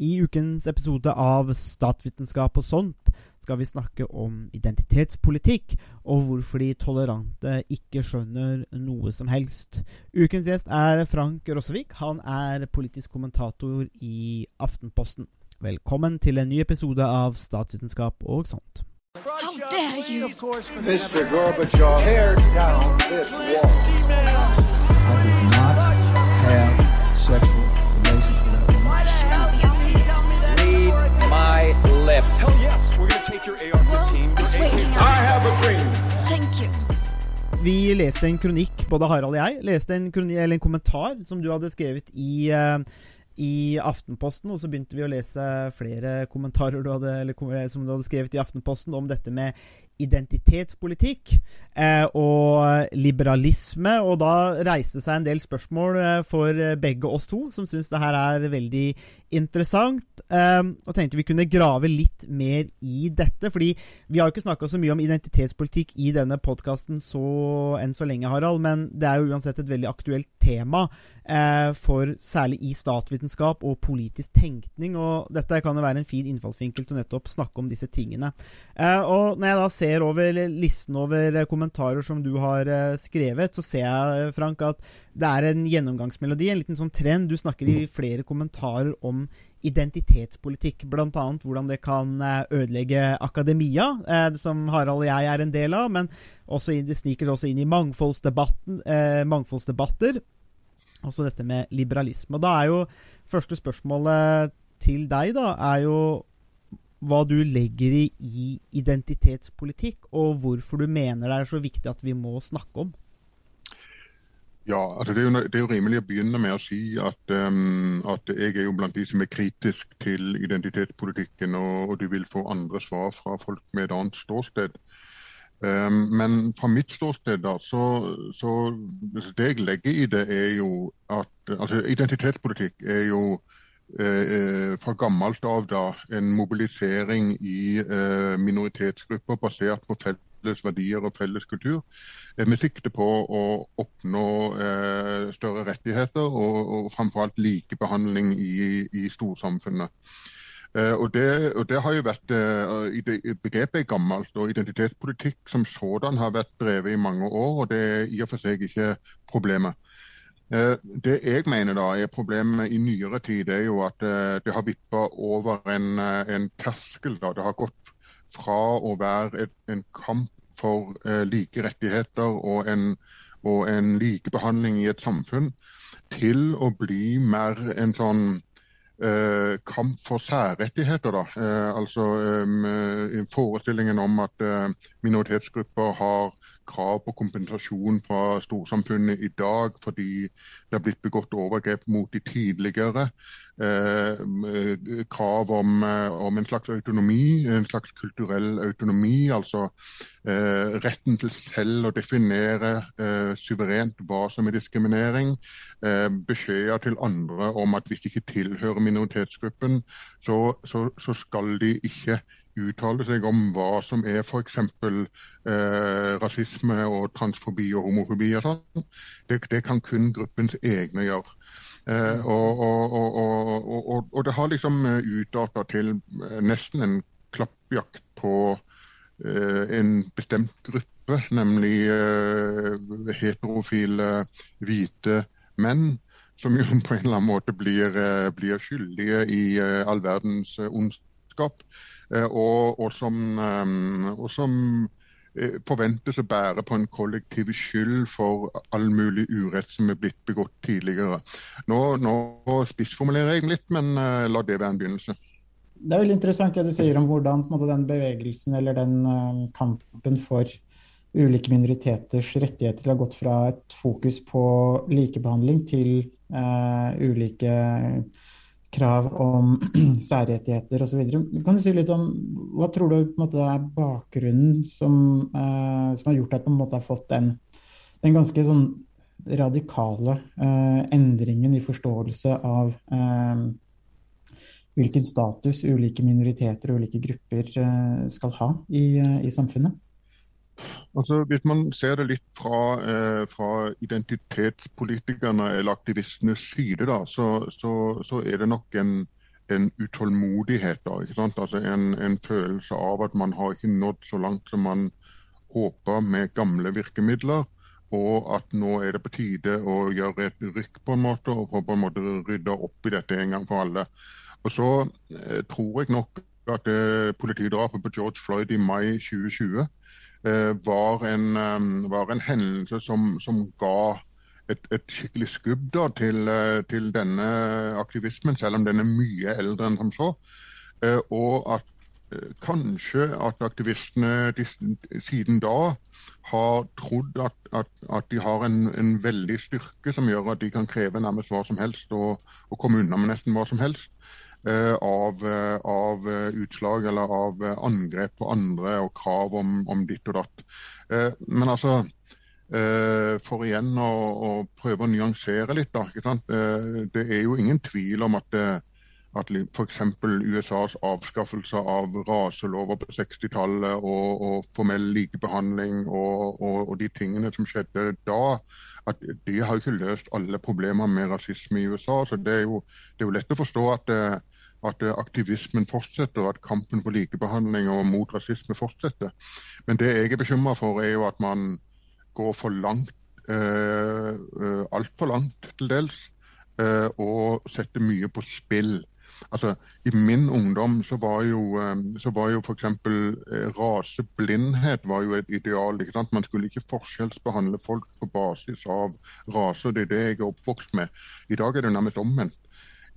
I ukens episode av Statsvitenskap og sånt skal vi snakke om identitetspolitikk, og hvorfor de tolerante ikke skjønner noe som helst. Ukens gjest er Frank Rossevik. Han er politisk kommentator i Aftenposten. Velkommen til en ny episode av Statsvitenskap og sånt. How dare you? Mr. Gorbachev, tear down this wall. I did not have sexual Thank you. Vi leste en kronikk, både Harald og jeg, leste en, kronikk, eller en kommentar som du hadde skrevet i, eh, i Aftenposten, og så begynte vi å lese flere kommentarer du hadde, eller, som du hadde skrevet i Aftenposten om dette med identitetspolitikk eh, og liberalisme, og da reiste seg en del spørsmål eh, for eh, begge oss to, som syns det her er veldig interessant, og tenkte vi kunne grave litt mer i dette, fordi vi har jo ikke snakka så mye om identitetspolitikk i denne podkasten enn så lenge, Harald, men det er jo uansett et veldig aktuelt tema for særlig i statsvitenskap og politisk tenkning, og dette kan jo være en fin innfallsvinkel til å nettopp snakke om disse tingene. Eh, og når jeg da ser over listen over eh, kommentarer som du har eh, skrevet, så ser jeg, eh, Frank, at det er en gjennomgangsmelodi, en liten sånn trend. Du snakker i flere kommentarer om identitetspolitikk, annet hvordan det kan eh, ødelegge akademia, eh, som Harald og jeg er en del av, men også, det sniker også inn i eh, mangfoldsdebatter. Også dette med liberalisme. Og da er jo første spørsmålet til deg, da, er jo hva du legger i, i identitetspolitikk, og hvorfor du mener det er så viktig at vi må snakke om. Ja, altså det, er jo, det er jo rimelig å begynne med å si at, um, at jeg er jo blant de som er kritisk til identitetspolitikken, og, og du vil få andre svar fra folk med et annet ståsted. Men fra mitt ståsted, da, så, så altså det jeg legger i det, er jo at altså Identitetspolitikk er jo eh, fra gammelt av da en mobilisering i eh, minoritetsgrupper basert på felles verdier og felles kultur, eh, med sikte på å oppnå eh, større rettigheter og, og framfor alt likebehandling i, i storsamfunnet. Eh, og, det, og det har jo vært eh, Begrepet er gammelt, og identitetspolitikk som sådan har vært drevet i mange år. og Det er i og for seg ikke problemet. Eh, Det jeg mener da er problemet i nyere tid, er jo at det har vippa over en, en terskel. da. Det har gått fra å være et, en kamp for like rettigheter og en, og en likebehandling i et samfunn, til å bli mer en sånn kamp for særrettigheter. Da. Eh, altså eh, forestillingen om at eh, minoritetsgrupper har krav på kompensasjon fra storsamfunnet i dag fordi det har blitt begått overgrep mot de tidligere. Eh, krav om, eh, om en slags autonomi, en slags kulturell autonomi. Altså eh, retten til selv å definere suverent hva som er diskriminering. Beskjeder til andre om at hvis de ikke tilhører minoritetsgruppen, så, så, så skal de ikke uttale seg om hva som er f.eks. Eh, rasisme og transfobi og homofobi. og sånn. Det, det kan kun gruppens egne gjøre. Eh, og, og, og, og, det har liksom utarta til eh, nesten en klappjakt på eh, en bestemt gruppe, nemlig eh, heterofile hvite menn. Som jo på en eller annen måte blir, eh, blir skyldige i eh, all verdens eh, ondskap. Eh, og, og som, eh, og som eh, forventes å bære på en kollektiv skyld for all mulig urett som er blitt begått tidligere. Nå, nå spissformulerer jeg litt, men la det være en begynnelse. Det er veldig interessant det du sier om hvordan måte, den bevegelsen eller den kampen for ulike minoriteters rettigheter har gått fra et fokus på likebehandling til uh, ulike krav om særrettigheter osv. Kan du si litt om hva tror du måte, er bakgrunnen som, eh, som har gjort at man har fått den, den ganske sånn radikale eh, endringen i forståelse av eh, hvilken status ulike minoriteter og ulike grupper eh, skal ha i, eh, i samfunnet? Altså, hvis man ser det litt fra, eh, fra identitetspolitikerne eller aktivistenes side, da, så, så, så er det nok en, en utålmodighet. da? Altså en, en følelse av at man har ikke nådd så langt som man håpa med gamle virkemidler. Og at nå er det på tide å gjøre et rykk på en måte, og på en måte rydde opp i dette en gang for alle. Og så eh, tror jeg nok at eh, politidrapet på George Floyd i mai 2020 eh, var, en, eh, var en hendelse som, som ga et, et, skikkelig skubb da, til, eh, til, denne aktivismen, selv om den er mye eldre enn som så. Eh, og at Eh, kanskje at aktivistene de, siden da har trodd at, at, at de har en, en, veldig styrke som gjør at de kan kreve nærmest hva som helst og, og komme unna med nesten hva som helst. Eh, av, eh, av, utslag eller av angrep på andre og krav om, om ditt og datt. Eh, men altså eh, For igjen å, å, prøve å nyansere litt, da. Eh, det er jo ingen tvil om at at f.eks. USAs avskaffelse av raselover på 60-tallet og, og, formell likebehandling og, og, og, de tingene som skjedde da, at de har ikke løst alle problemer med rasisme i USA. så Det er jo, det er jo lett å forstå at, at, aktivismen fortsetter, at kampen for likebehandling og mot rasisme fortsetter. Men det jeg er bekymra for, er jo at man går for langt, eh, eh altfor langt til dels, eh, og setter mye på spill altså, I min ungdom så var jo, ehm, så var jo f.eks. Eh, raseblindhet var jo et ideal. ikke sant? Man skulle ikke forskjellsbehandle folk på basis av rase. Det er det jeg er oppvokst med. I dag er det nærmest omvendt.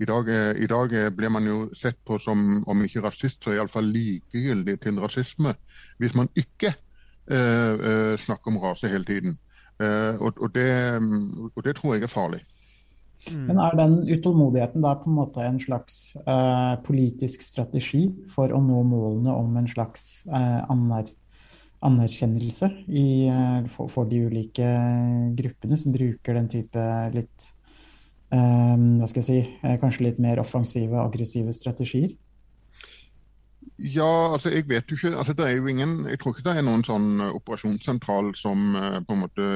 I dag, eh, I dag, eh, blir man jo sett på som, om ikke rasist, så iallfall likegyldig til rasisme. Hvis man ikke eh, eh, snakker om rase hele tiden. Eh, og, og, det, og, det, tror jeg er farlig. Mm. Men er den utålmodigheten da på en måte en slags eh, politisk strategi for å nå målene om en slags uh, aner anerkjennelse i, uh, for, for, de ulike gruppene som bruker den type litt hva skal jeg si, kanskje litt mer offensive, aggressive strategier? Ja, altså jeg vet jo ikke. altså det er jo ingen, Jeg tror ikke det er noen sånn eh, operasjonssentral som uh, på en måte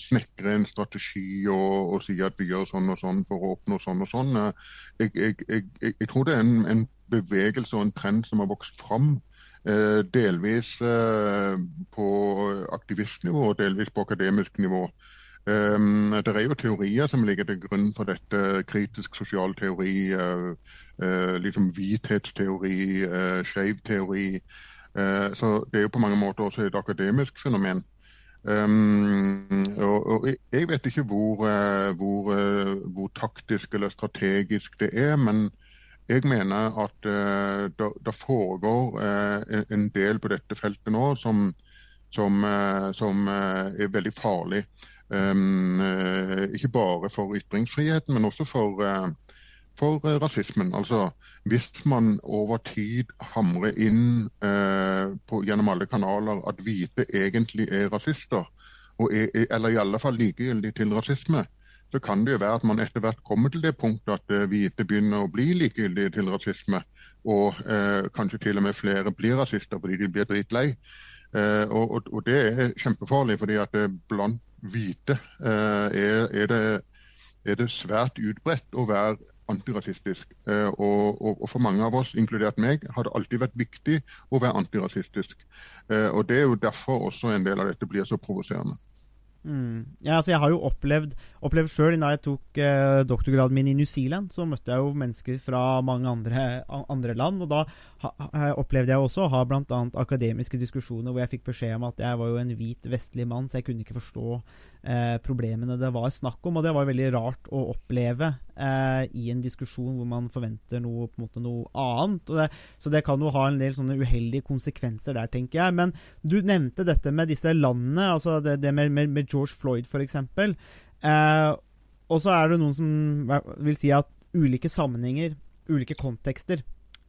snekrer en strategi og, og, sier at vi gjør sånn og sånn for å oppnå sånn og sånn. Jeg, jeg, jeg, jeg tror det er en, en, bevegelse og en trend som har vokst fram. Delvis på aktivistnivå og delvis på akademisk nivå. Um, det er jo teorier som ligger til grunn for dette. Kritisk sosial teori, uh, uh, liksom hvithetsteori, uh, skeiv teori. Så det er jo på mange måter også et akademisk fenomen. Og, og, Jeg vet ikke hvor, hvor, hvor, taktisk eller strategisk det er, men jeg mener at det foregår en del på dette feltet nå som, som, som er veldig farlig. Um, ikke bare for ytringsfriheten, men også for, uh, for uh, rasismen. Altså, hvis man over tid hamrer inn på, gjennom alle kanaler at hvite egentlig er rasister, er, eller i alle fall likegyldig til rasisme, så kan det jo være at man etter hvert kommer til det punktet at hvite begynner å bli likegyldige til rasisme. Og kanskje til og med flere blir rasister fordi de blir dritlei. Og, og, og, det er kjempefarlig, fordi at blant hvite, eh, er, er, det, er, det, svært utbredt å være antirasistisk. Eh, og, og, og, for mange av oss, inkludert meg, har det alltid vært viktig å være antirasistisk. Eh, og Det er jo derfor også en del av dette blir så provoserende. Mm. Ja, altså jeg har jo opplevd, opplevd sjøl da jeg tok eh, doktorgraden min i New Zealand, så møtte jeg jo mennesker fra mange andre, andre land. Og da ha, opplevde jeg også å ha bl.a. akademiske diskusjoner hvor jeg fikk beskjed om at jeg var jo en hvit vestlig mann, så jeg kunne ikke forstå eh, problemene det var snakk om. Og det var veldig rart å oppleve eh, i en diskusjon hvor man forventer noe, på en måte noe annet. Det, så det kan jo ha en del sånne uheldige konsekvenser der, tenker jeg. Men du nevnte dette med disse landene, altså det, det med, med, med, George Floyd f.eks. Eh, og så er det noen som vil si at ulike sammenhenger, ulike kontekster,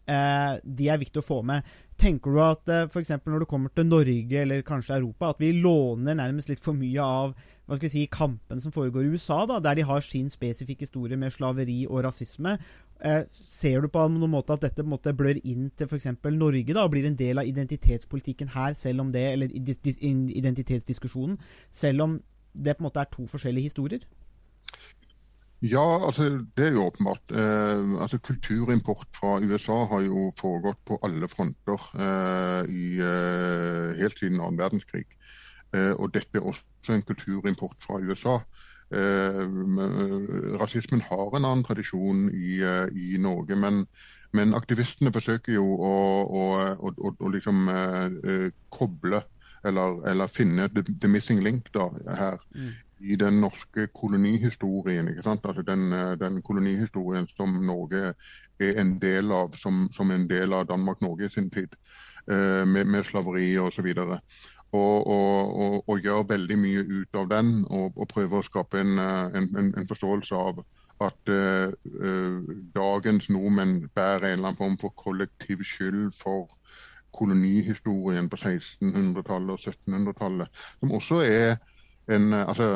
eh, de er viktig å få med. Tenker du at eh, f.eks. når det kommer til Norge eller kanskje Europa, at vi låner nærmest litt for mye av hva skal vi si, kampen som foregår i USA, da, der de har sin spesifikke historie med slaveri og rasisme. Eh, ser du på noen måte at dette måte blør inn til f.eks. Norge da, og blir en del av identitetspolitikken her, selv om det, eller identitetsdiskusjonen, selv om det på en måte er to forskjellige historier? Ja, altså det er jo åpenbart. Eh, altså Kulturimport fra USA har jo foregått på alle fronter eh, i, eh, helt siden annen verdenskrig. Eh, og dette er også en kulturimport fra USA. Eh, rasismen har en annen tradisjon i, eh, i Norge, men, men aktivistene forsøker jo å, å, å, å, liksom eh, eh, koble eller, eller finne the, the missing link da, her i den norske kolonihistorien. ikke sant? Altså den, eh, den kolonihistorien som Norge er en del av, som, som en del av Danmark-Norge i sin tid. eh, Med, med slaveri osv. Og, og, og, og gjør veldig mye ut av den, og, og prøver å skape en, eh, en, en, forståelse av at uh, dagens nordmenn bærer en eller annen form for kollektiv skyld for kolonihistorien på 1600-tallet og 1700-tallet, som også er en, eh, altså?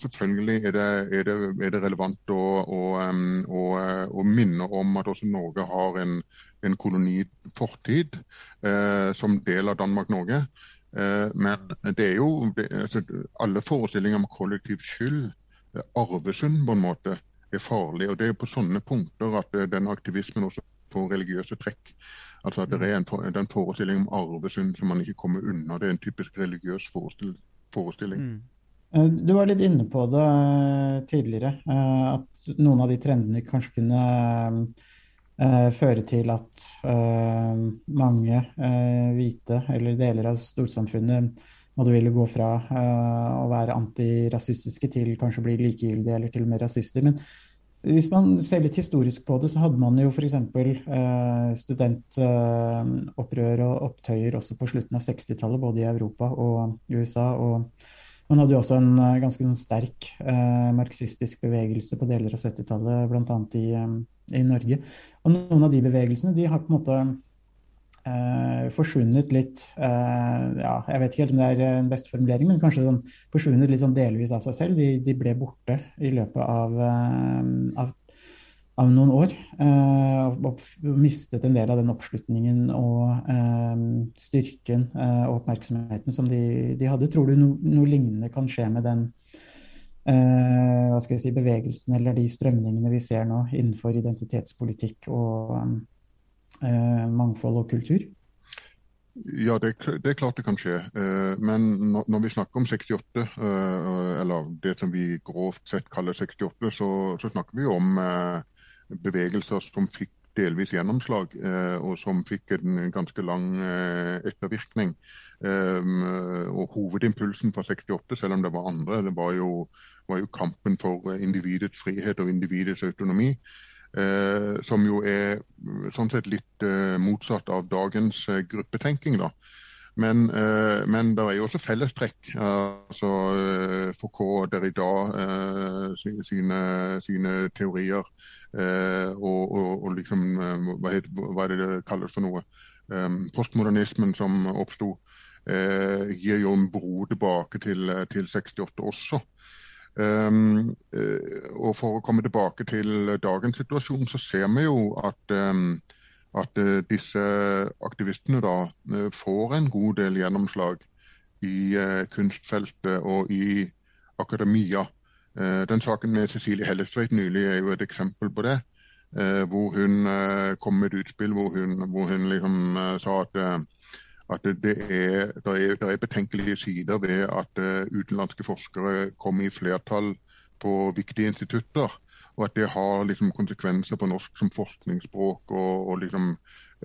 Selvfølgelig er det, er det, er det relevant å, å, å, eh, å minne om at også Norge har en, en kolonifortid eh, som del av Danmark-Norge. Eh, men det er jo det, altså, alle forestillinger om kollektiv skyld, arvesund på en måte, er farlig. og Det er på sånne punkter at den aktivismen også får religiøse trekk. Altså at Det er en, en forestilling om arvesund som man ikke kommer unna. Det er en typisk religiøs forestill, forestilling. Mm. Eh, Du var litt inne på det eh, tidligere, eh, at noen av de trendene kanskje kunne føre til at mange hvite eller deler av storsamfunnet måtte ville gå fra å være antirasistiske til kanskje bli likegyldige eller til og med rasister. Men hvis man ser litt historisk på det, så hadde man jo f.eks. Eh, studentopprør og opptøyer også på slutten av 60-tallet, både i Europa og USA. og man hadde jo også en eh, ganske sånn sterk eh, marxistisk bevegelse på deler av 70-tallet, bl.a. I, eh, i Norge. Og noen av de bevegelsene de har på en måte eh, forsvunnet litt eh, ja, Jeg vet ikke helt om det er en best formulering, men kanskje sånn, forsvunnet litt sånn delvis av seg selv. De, de ble borte i løpet av, av, av noen år. eh, og, mistet en del av den oppslutningen og eh, styrken eh, og oppmerksomheten som de, de hadde. Tror du no, noe lignende kan skje med den hva skal jeg si, bevegelsen eller de strømningene vi ser nå innenfor identitetspolitikk og mangfold og kultur? Ja, det, er klart det kan skje. Men når, vi snakker om 68, eh, eller det som vi grovt sett kaller 68, så, snakker vi om bevegelser som fikk delvis gjennomslag, eh, og som fikk en ganske lang eh, ettervirkning. Um, og Hovedimpulsen fra 68, selv om det var andre, det var jo, var jo kampen for individets frihet og individets autonomi. Eh, som jo er sånn sett litt motsatt av dagens gruppetenking. da. Men, eh, men det er jo også fellestrekk. altså eh, Foucault, Derrida eh, si- sine, sine teorier eh, og, og, og liksom eh, hva, heter, hva er det det kalles for noe? Eh, postmodernismen som oppsto, eh, gir jo en bro tilbake til, til 68 også. Um, eh, og For å komme tilbake til dagens situasjon, så ser vi jo at, um, at eh, disse aktivistene da eh, får en god del gjennomslag i eh, kunstfeltet og i akademia. Den saken med Cecilie Hellestveit nylig er jo et eksempel på det. hvor hun kom med et utspill hvor hun, hvor hun liksom sa at at det er, det er, det er betenkelige sider ved at utenlandske forskere kommer i flertall på viktige institutter. Og at det har liksom konsekvenser på norsk som forskningsspråk og, og liksom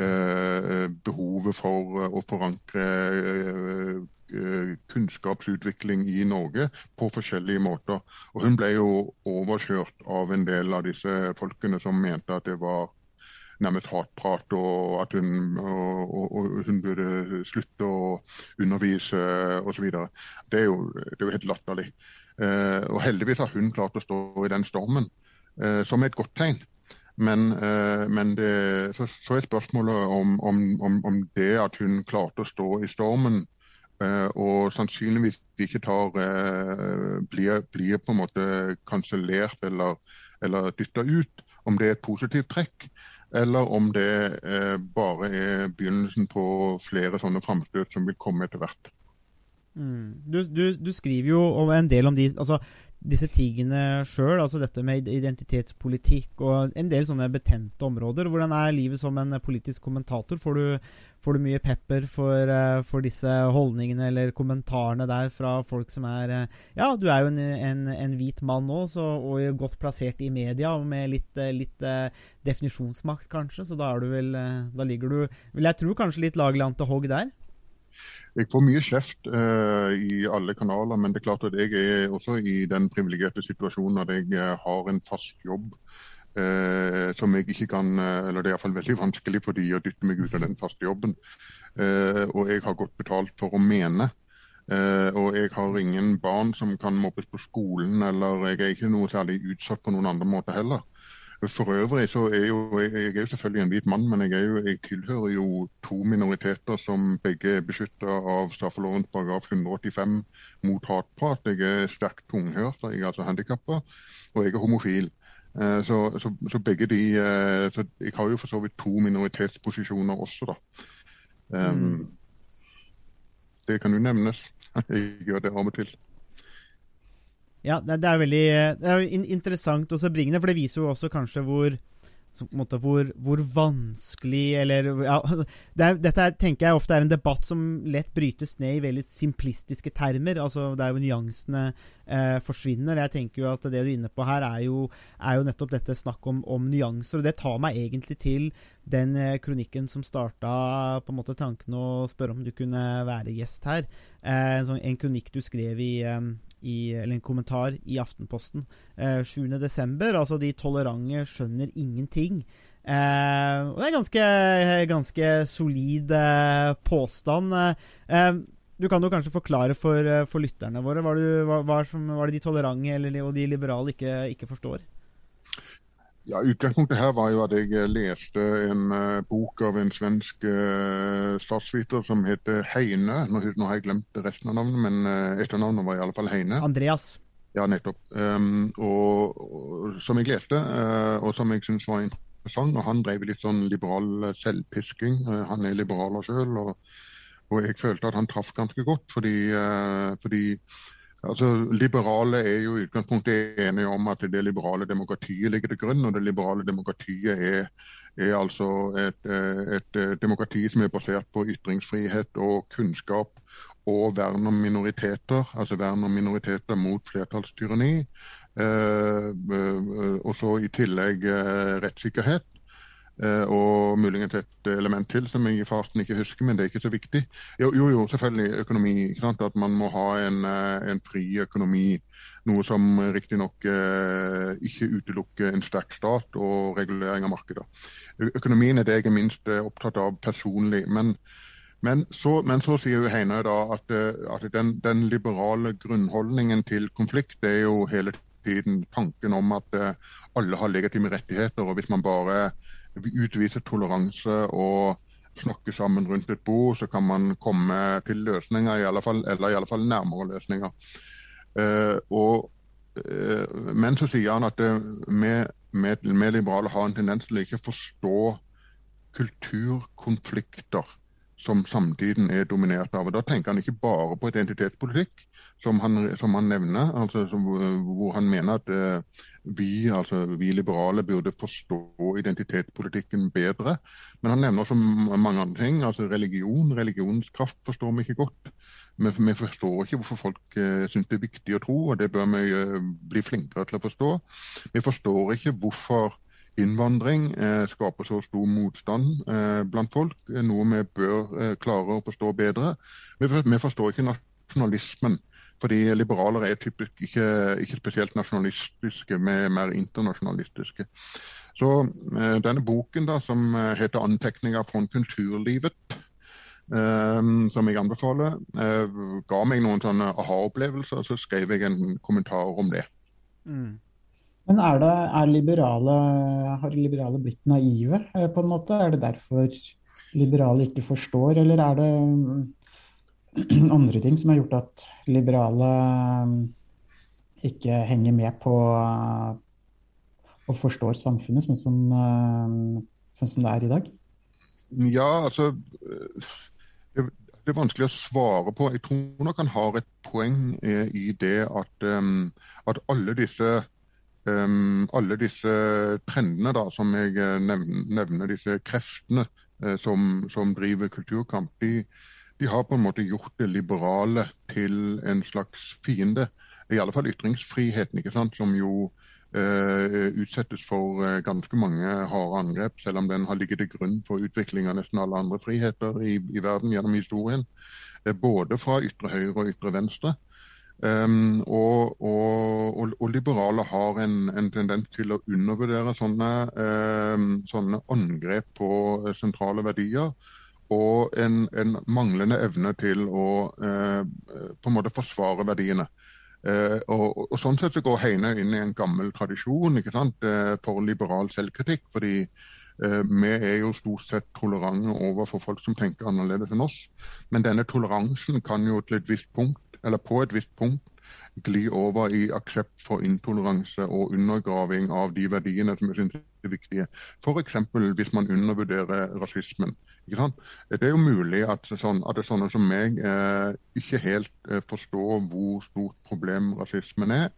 eh, behovet for å forankre eh, eh, kunnskapsutvikling i Norge på forskjellige måter. Og hun ble jo overkjørt av en del av disse folkene som mente at det var nærmest hatprat, og at hun, og, og, og hun burde slutte å undervise osv. Det, er det er jo helt latterlig. Eh, og heldigvis har hun klart å stå i den stormen, eh, som er et godt tegn. Men, eh, men det, så, så er spørsmålet om, om, om, det at hun klarte å stå i stormen, eh, og sannsynligvis ikke tar, eh, blir, blir på en måte kansellert eller, eller dytta ut, om det er et positivt trekk. Eller om det eh, bare er begynnelsen på flere sånne framstøt som vil komme etter hvert. Mm. Du, du, du skriver jo en del om de, altså, disse tingene sjøl, altså dette med identitetspolitikk og en del sånne betente områder. Hvordan er livet som en politisk kommentator? Får du, får du mye pepper for, eh, for, disse holdningene eller kommentarene der fra folk som er eh, Ja, du er jo en, en, en hvit mann nå, og godt plassert i media, og med litt, eh, litt definisjonsmakt, kanskje, så da, vel, da ligger du Vil jeg tro kanskje litt laglig an til hogg der? Jeg får mye kjeft uh, i alle kanaler, men det er klart at jeg er også i den privilegerte situasjonen at jeg uh, har en fast jobb uh, som jeg ikke kan Eller det er iallfall veldig vanskelig for de å dytte meg ut av den faste jobben. og jeg har godt betalt for å mene. og jeg har ingen barn som kan mobbes på skolen, eller jeg er ikke noe særlig utsatt på noen andre måter heller. For øvrig så er jo jeg, jeg er jo selvfølgelig en hvit mann, men jeg, jo, jeg, tilhører jo to minoriteter som begge er beskytta av straffeloven paragraf 185 mot hatprat. Jeg er sterkt tunghørt, jeg er altså handikappa, og jeg er homofil. Eh, så, så, så, begge de eh, så Jeg har jo for så vidt to minoritetsposisjoner også, da. Um. Det kan jo nevnes. Jeg gjør det av og til. Ja, det, det er veldig det er interessant å bringe det, for det viser jo også kanskje hvor måte, hvor, hvor, vanskelig Eller ja, det er, Dette er, tenker jeg ofte er en debatt som lett brytes ned i veldig simplistiske termer. altså Det er jo nyansene eh, forsvinner. Jeg tenker jo at Det du er inne på her, er jo, er jo nettopp dette snakk om, om, nyanser. og Det tar meg egentlig til den eh, kronikken som starta på en måte tanken å spørre om du kunne være gjest her. Eh, en, sånn, en kronikk du skrev i, eh, i, eller en kommentar i Aftenposten eh, 7.12. Altså 'De tolerante skjønner ingenting'. Eh, og det er en ganske, ganske solid eh, påstand. Eh, du kan jo kanskje forklare for, eh, for lytterne våre hva, du, hva, hva, som, hva de tolerante og de liberale ikke, ikke forstår? Ja, Utgangspunktet her var jo at jeg eh, leste en uh, bok av en svensk uh, statsviter som heter Heine. Nå, nå, har jeg glemt resten av navnet, men uh, etternavnet var i alle fall Heine. Andreas. Ja, nettopp. Um, og, og, Som jeg leste, uh, og som jeg syntes var interessant. og Han drev litt sånn liberal selvpisking. han er liberaler sjøl, og, og, jeg følte at han traff ganske godt. fordi, fordi Altså, Liberale er jo i utgangspunktet enige om at det liberale demokratiet ligger til grunn. og Det liberale demokratiet er, er altså et, et, demokrati som er basert på ytringsfrihet og kunnskap og vern om minoriteter. Altså vern om minoriteter mot flertallstyranni. Eh, eh og så i tillegg eh, rettssikkerhet. Eh, og muligens et element til som jeg i farten ikke husker, men det er ikke så viktig. Jo, jo, jo selvfølgelig økonomi. At man må ha en, eh, en fri økonomi. Noe som riktignok eh, ikke utelukker en sterk stat og regulering av markeder. Økonomien er det jeg er minst eh, opptatt av personlig. men men så, men så, sier da at, at den, den, liberale grunnholdningen til konflikt er jo hele tiden tanken om at alle har legitime rettigheter. og Hvis man bare utviser toleranse og snakke sammen rundt et bord, så kan man komme til løsninger, i alle fall, eller i alle fall nærmere løsninger. Uh, og, uh, men så sier han at vi, vi liberale har en tendens til å ikke forstå kulturkonflikter som samtiden er dominert av. Og Da tenker han ikke bare på identitetspolitikk, som han, som han nevner, altså som, hvor han mener at uh, vi, altså, vi, liberale burde forstå identitetspolitikken bedre. Men han nevner også mange andre ting. altså Religion, religionskraft forstår vi ikke godt. Men vi forstår ikke hvorfor folk uh, syns det er viktig å tro, og det bør vi uh, bli flinkere til å forstå. Vi forstår ikke hvorfor innvandring eh, skaper så stor motstand eh, blant folk, noe vi bør eh, klare å forstå bedre. Vi, forstår ikke nasjonalismen. Fordi liberalere er typisk ikke, ikke spesielt nasjonalistiske, er mer internasjonalistiske. Så eh, denne boken, da, som heter 'Antekninger fra kulturlivet', Um, som jeg anbefaler, uh, ga meg noen sånne aha-opplevelser. Så skrev jeg en kommentar om det. Mm. Men er, det, er liberale, har liberale blitt naive, eh, på en måte? Er det derfor liberale ikke forstår, eller er det mm, andre ting som har gjort at liberale mm, ikke henger med på og forstår samfunnet sånn som, mm, sånn som det er i dag? Ja, altså det er vanskelig å svare på. Jeg tror nok han har et poeng eh, i det at, at alle disse um, alle disse trendene da, som jeg eh, nevner, nevner disse kreftene uh, som, som, driver kulturkamp, de, de, har på en måte gjort det liberale til en slags fiende. I alle fall ytringsfriheten, ikke sant, som jo Uh, utsettes for ganske mange harde angrep, selv om den har ligget til grunn for utvikling av nesten alle andre friheter i, i verden gjennom historien. Uh, både fra ytre høyre og ytre venstre. Um, og, og, og, liberale har en, en, tendens til å undervurdere sånne, um, sånne angrep på sentrale verdier. Og en, en manglende evne til å på en måte forsvare verdiene. Uh, og, og, Sånn sett så går Heine inn i en gammel tradisjon ikke sant, uh, for liberal selvkritikk. fordi uh, vi er jo stort sett tolerante overfor folk som tenker annerledes enn oss. Men denne toleransen kan jo til et visst punkt, eller på et visst punkt gli over i aksept for intoleranse og undergraving av de verdiene som jeg synes er viktige. F.eks. hvis man undervurderer rasismen. Det er jo mulig at, sånn, at det er sånne som meg eh, ikke helt eh, forstår hvor stort problem rasismen er.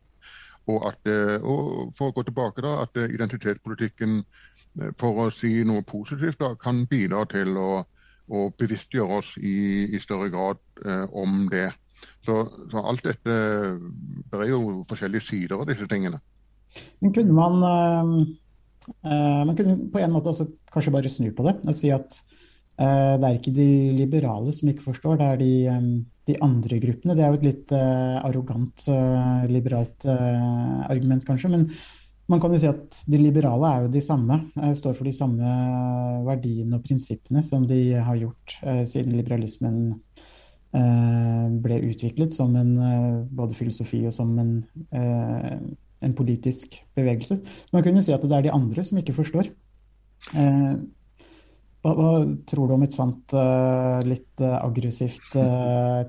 Og, at, eh, og for å gå tilbake da, at eh, identitetspolitikken, eh, for å si noe positivt, da, kan bidra til å, å bevisstgjøre oss i, i større grad eh, om det. Så, så, alt dette Det er jo forskjellige sider av disse tingene. Men kunne man, man kunne på en måte også kanskje bare snu på det og si at Eh, det er ikke de liberale som ikke forstår, det er de, de andre gruppene. Det er jo et litt arrogant liberalt argument, kanskje. Men man kan jo si at de liberale er jo de samme. står for de samme verdiene og prinsippene som de har gjort siden liberalismen ble utviklet som en både filosofi og som en, en politisk bevegelse. Man kunne si at det er de andre som ikke forstår. Hva, hva, tror du om et sånt litt aggressivt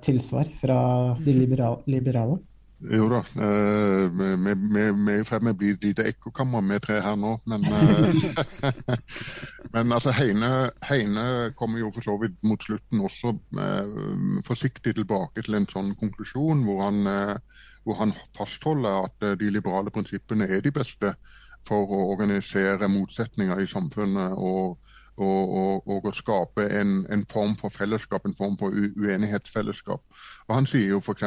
tilsvar fra de liberale? Jo da, vi er i ferd med å bli et lite ekkokammer vi tre her nå. Men, men altså Heine, Heine, kommer jo for så vidt mot slutten også forsiktig tilbake til en sånn konklusjon hvor han, hvor han fastholder at de liberale prinsippene er de beste for å organisere motsetninger i samfunnet. og og, og, og, å skape en, en, form for fellesskap, en form for uenighetsfellesskap. Og Han sier jo f.eks.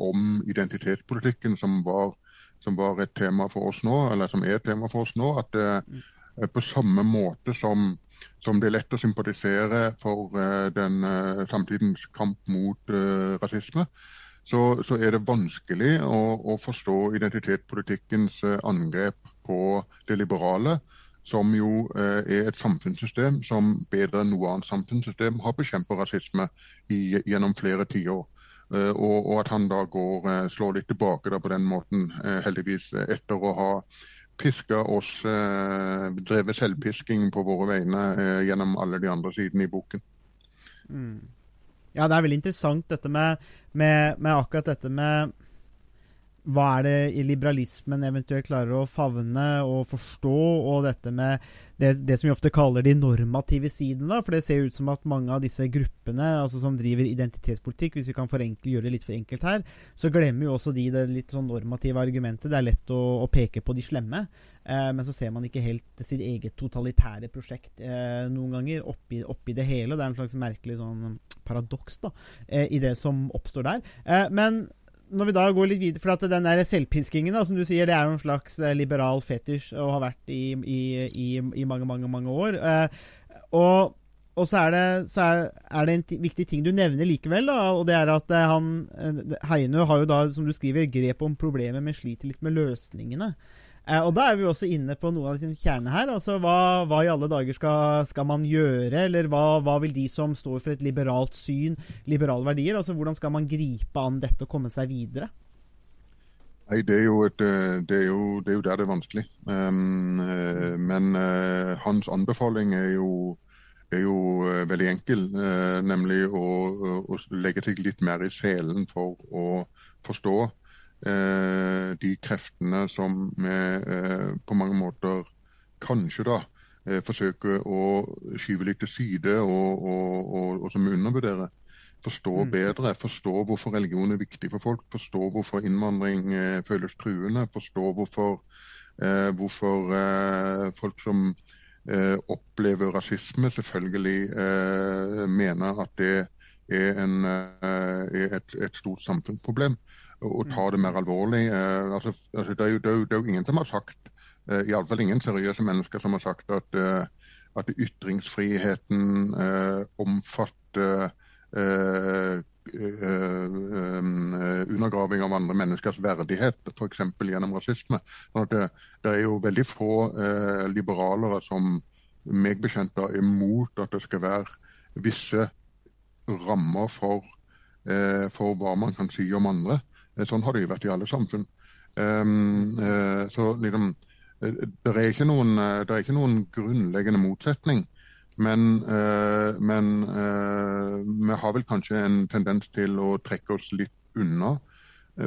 om identitetspolitikken, som var, som var, et tema for oss nå, eller som er et tema for oss nå, at uh, på samme måte som, som, det er lett å sympatisere for uh, den uh, samtidens kamp mot rasisme, så, så, er det vanskelig å, å forstå identitetspolitikkens angrep på det liberale som jo eh, er et samfunnssystem som bedre enn noe annet samfunnssystem har bekjempet rasisme i, gjennom flere tiår. Uh, og, og, at han da går, uh, slår litt tilbake på den måten, heldigvis, etter å ha piska oss, drevet selvpisking på våre vegne gjennom alle de andre sidene i boken. Mm. Ja, det er veldig interessant dette med, med, med akkurat dette med hva er det liberalismen eventuelt klarer å favne og forstå, og dette med det, det, som vi ofte kaller de normative sidene. For det ser ut som at mange av disse gruppene altså som driver identitetspolitikk, hvis vi kan forenkle, gjøre det litt for enkelt her, så glemmer jo også de det litt sånn normative argumentet. Det er lett å, å peke på de slemme, eh, men så ser man ikke helt sitt eget totalitære prosjekt eh, noen ganger oppi, oppi, det hele. Det er en slags merkelig sånn paradoks da, eh, i det som oppstår der. Eh, men når vi da går litt videre For at den der selvpiskingen, da, som du sier, det er jo en slags eh, liberal fetisj og har vært i, i, i, i mange, mange, mange år. Eh, og, og så, er det, så er, er, det, en viktig ting du nevner likevel, da, og det er at eh, han Heine har jo da, som du skriver, grep om problemet, men sliter litt med løsningene. Eh, og Da er vi også inne på noe av kjernene her. altså hva, hva, i alle dager skal, skal man gjøre? Eller hva, hva, vil de som står for et liberalt syn, liberale verdier, altså hvordan skal man gripe an dette og komme seg videre? Nei, det er, et, eh, det, er jo, det er jo, der det er vanskelig. Um, men uh, hans anbefaling er jo, er jo veldig enkel. Uh, nemlig å, å, legge seg litt mer i selen for å forstå de kreftene som vi eh, på mange måter kanskje da eh, forsøker å skyve litt til side, og, og, og, og som vi undervurderer. Forstå Mm. bedre, forstå hvorfor religion er viktig for folk, forstå hvorfor innvandring eh, føles truende, forstå hvorfor, eh, hvorfor eh, folk som eh, opplever rasisme, selvfølgelig eh, mener at det er, en, eh, er et, et stort samfunnsproblem, og, ta det mer alvorlig. Eh, altså, altså, det, er jo, det, er jo, det er jo ingen som har sagt, eh, iallfall ingen seriøse mennesker som har sagt at, eh, at ytringsfriheten eh, omfatter eh, undergraving av andre menneskers verdighet, f.eks. gjennom rasisme. Sånn det, det er jo veldig få eh, liberalere som meg bekjent er imot at det skal være visse rammer for, eh, for hva man kan si om andre. Eh, Sånn har det jo vært i alle samfunn. Um, uh, så liksom, eh, det er, ikke noen, det er ikke noen grunnleggende motsetning. Men, uh, men uh, vi har vel kanskje en tendens til å trekke oss litt unna.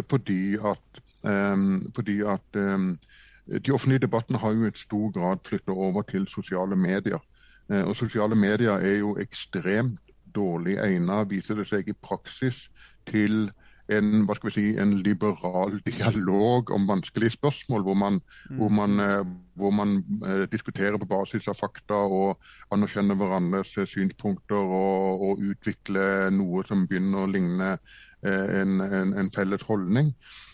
fordi at, um, fordi at um, de offentlige debattene har jo i stor grad flyttet over til sosiale medier. Og sosiale medier er jo ekstremt dårlig egnet, viser det seg i praksis, til en, hva skal vi si, en liberal dialog om vanskelige spørsmål, hvor man, hvor man, eh, hvor man eh, diskuterer på basis av fakta og anerkjenner hverandres eh, synspunkter og, og utvikler noe som begynner å ligne eh, en, en, en felles holdning.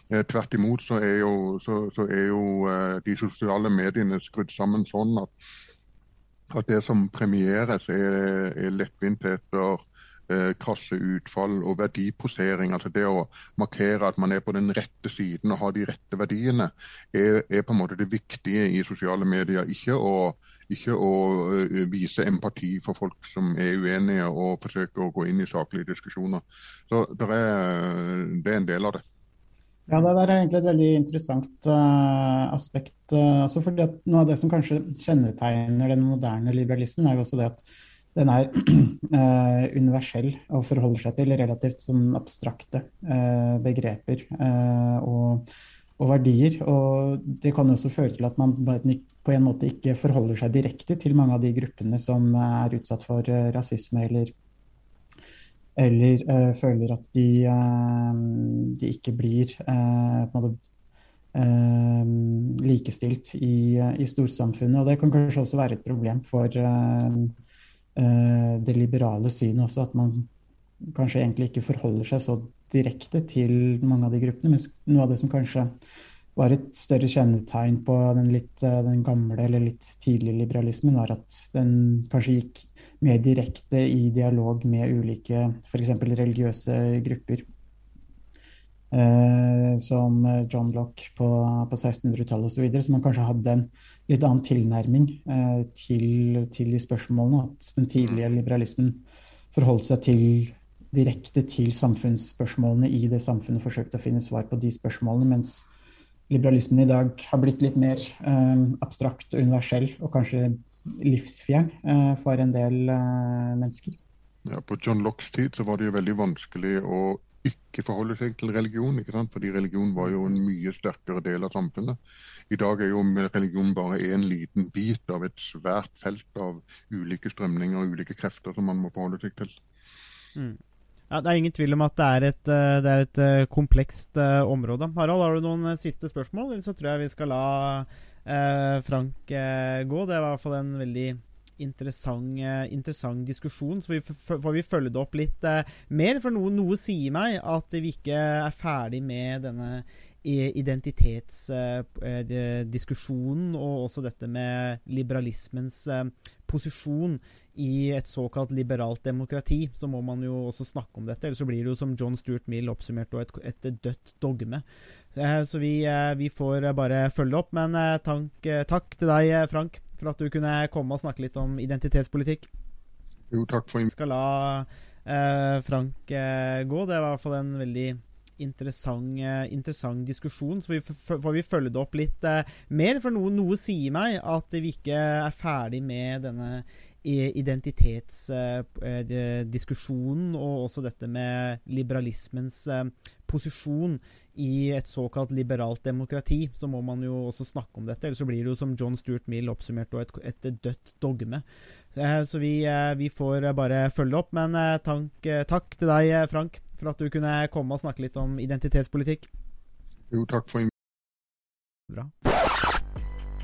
Eh, Tvert imot så er jo, så, så er jo eh, de sosiale mediene skrudd sammen sånn at at det som premieres, er, er lettvinttheter, eh, krasse utfall og verdiposering. Altså det å markere at man er på den rette siden og har de rette verdiene, er, er på en måte det viktige i sosiale medier. Ikke å, ikke å eh, vise empati for folk som er uenige og forsøke å gå inn i saklige diskusjoner. Så det er, det er en del av det. Ja, det er egentlig et veldig interessant uh, aspekt. Uh, fordi at Noe av det som kanskje kjennetegner den moderne liberalismen, er jo også det at den er eh, universell og forholder seg til relativt sånn abstrakte eh, begreper eh, og, og verdier. Og det kan også føre til at man på en måte ikke forholder seg direkte til mange av de gruppene som er utsatt for eh, rasisme eller eller eh, føler at de, eh, de ikke blir måte likestilt i, i storsamfunnet. Og det kan kanskje også være et problem for det liberale synet også, at man kanskje egentlig ikke forholder seg så direkte til mange av de gruppene. Mens noe av det som kanskje var et større kjennetegn på den litt eh, den gamle eller litt tidlige liberalismen, var at den kanskje gikk mer direkte i dialog med ulike f.eks. religiøse grupper. Eh, som John Locke på, på 1600-tallet osv. Man kanskje hadde en litt annen tilnærming eh, til, til de spørsmålene. At den tidlige liberalismen forholdt seg til, direkte til samfunnsspørsmålene i det samfunnet, forsøkte å finne svar på de spørsmålene. mens liberalismen i dag har blitt litt mer eh, abstrakt og universell, og kanskje livsfjern eh, for en del eh, mennesker. Ja, på John Lockes tid så var det jo veldig vanskelig å ikke forholde seg til religion. ikke sant? Fordi religion var jo en mye sterkere del av samfunnet. I dag er jo religion bare en liten bit av et svært felt av ulike strømninger og ulike krefter som man må forholde seg til. Mm. Ja, det er ingen tvil om at det er et, eh, det er et eh, komplekst uh, område. Harald, har du noen siste spørsmål? Eller så tror jeg vi skal la uh, Frank uh, gå. Det var i hvert fall en veldig interessant, eh, interessant diskusjon. Så vi får vi følge det opp litt eh, mer. For noe, noe sier meg at vi ikke er ferdig med denne identitetsdiskusjonen, og også dette med liberalismens eh, posisjon i et såkalt liberalt demokrati, så må man jo også snakke om dette. Eller så blir det jo som John Stuart Mill oppsummerte, et, et dødt dogme. Så vi, vi får bare følge opp. Men takk, takk til deg, Frank, for at du kunne komme og snakke litt om identitetspolitikk. Jo, takk for skal la eh, Frank eh, gå. Det var i hvert fall en veldig interessant, eh, interessant diskusjon. Så vi får vi følge det opp litt eh, mer. For noe, noe sier meg at vi ikke er ferdig med denne identitetsdiskusjonen og også dette med liberalismens eh, posisjon i et såkalt liberalt demokrati, så må man jo også snakke om dette. Eller så blir det jo som John Stuart Mill oppsummerte, et, et dødt dogme. Eh, Så vi, eh, vi får bare følge opp. Men eh, takk, takk til deg, Frank, for at du kunne komme og snakke litt om identitetspolitikk. Jo, takk for Bra.